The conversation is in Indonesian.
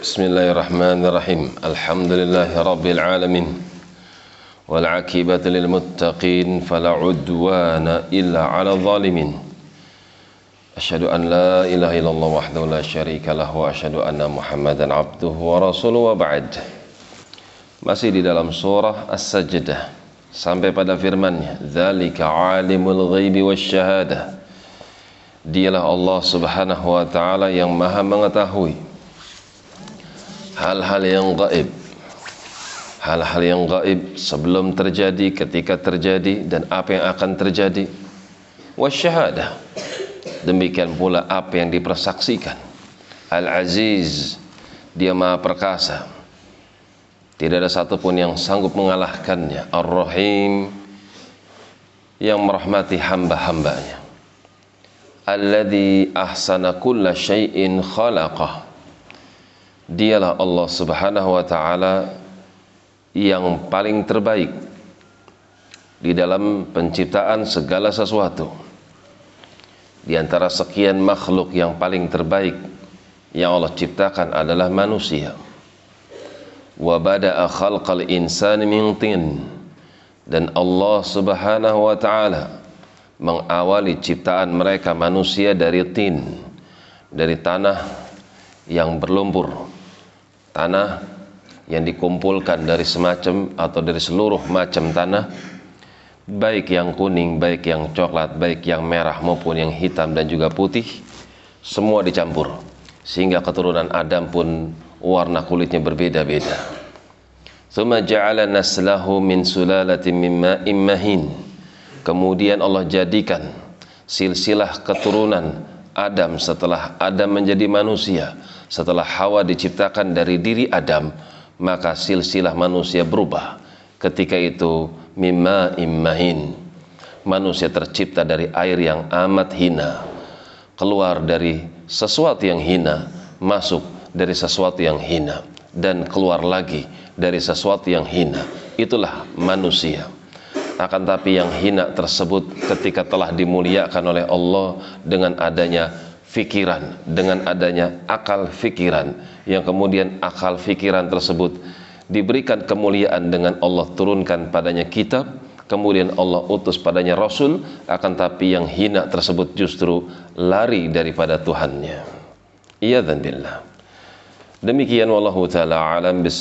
Bismillahirrahmanirrahim. Alhamdulillahirrabbilalamin. Wal'akibat lilmuttaqin fala'udwana illa ala zalimin. Asyadu an la ilaha illallah wahdahu la syarika lahu wa asyadu anna muhammadan abduhu wa rasuluh wa ba'd. Masih di dalam surah As-Sajdah. Sampai pada firmannya. Dhalika alimul ghaibi wa syahadah. Dialah Allah subhanahu wa ta'ala yang maha mengetahui hal-hal yang gaib. Hal-hal yang gaib sebelum terjadi ketika terjadi dan apa yang akan terjadi. Wasyahadah demikian pula apa yang dipersaksikan. Al-Aziz. Dia maha perkasa. Tidak ada satupun yang sanggup mengalahkannya. Ar-Rahim. Yang merahmati hamba-hambanya. Alladhi ahsana kulla syai'in khalaqah. Dialah Allah Subhanahu wa taala yang paling terbaik di dalam penciptaan segala sesuatu. Di antara sekian makhluk yang paling terbaik yang Allah ciptakan adalah manusia. Wa bada'a khalqal insani min tin. Dan Allah Subhanahu wa taala mengawali ciptaan mereka manusia dari tin dari tanah yang berlumpur tanah yang dikumpulkan dari semacam atau dari seluruh macam tanah baik yang kuning, baik yang coklat, baik yang merah maupun yang hitam dan juga putih semua dicampur sehingga keturunan Adam pun warna kulitnya berbeda-beda. Thumma ja'ala naslahu min sulalatin min ma'in. Kemudian Allah jadikan silsilah keturunan Adam setelah Adam menjadi manusia, setelah Hawa diciptakan dari diri Adam, maka silsilah manusia berubah. Ketika itu mimma immahin. Manusia tercipta dari air yang amat hina. Keluar dari sesuatu yang hina, masuk dari sesuatu yang hina dan keluar lagi dari sesuatu yang hina itulah manusia akan tapi yang hina tersebut ketika telah dimuliakan oleh Allah dengan adanya fikiran dengan adanya akal fikiran yang kemudian akal fikiran tersebut diberikan kemuliaan dengan Allah turunkan padanya kitab kemudian Allah utus padanya rasul akan tapi yang hina tersebut justru lari daripada Tuhannya. Iya dan Demikian wallahu taala alam bis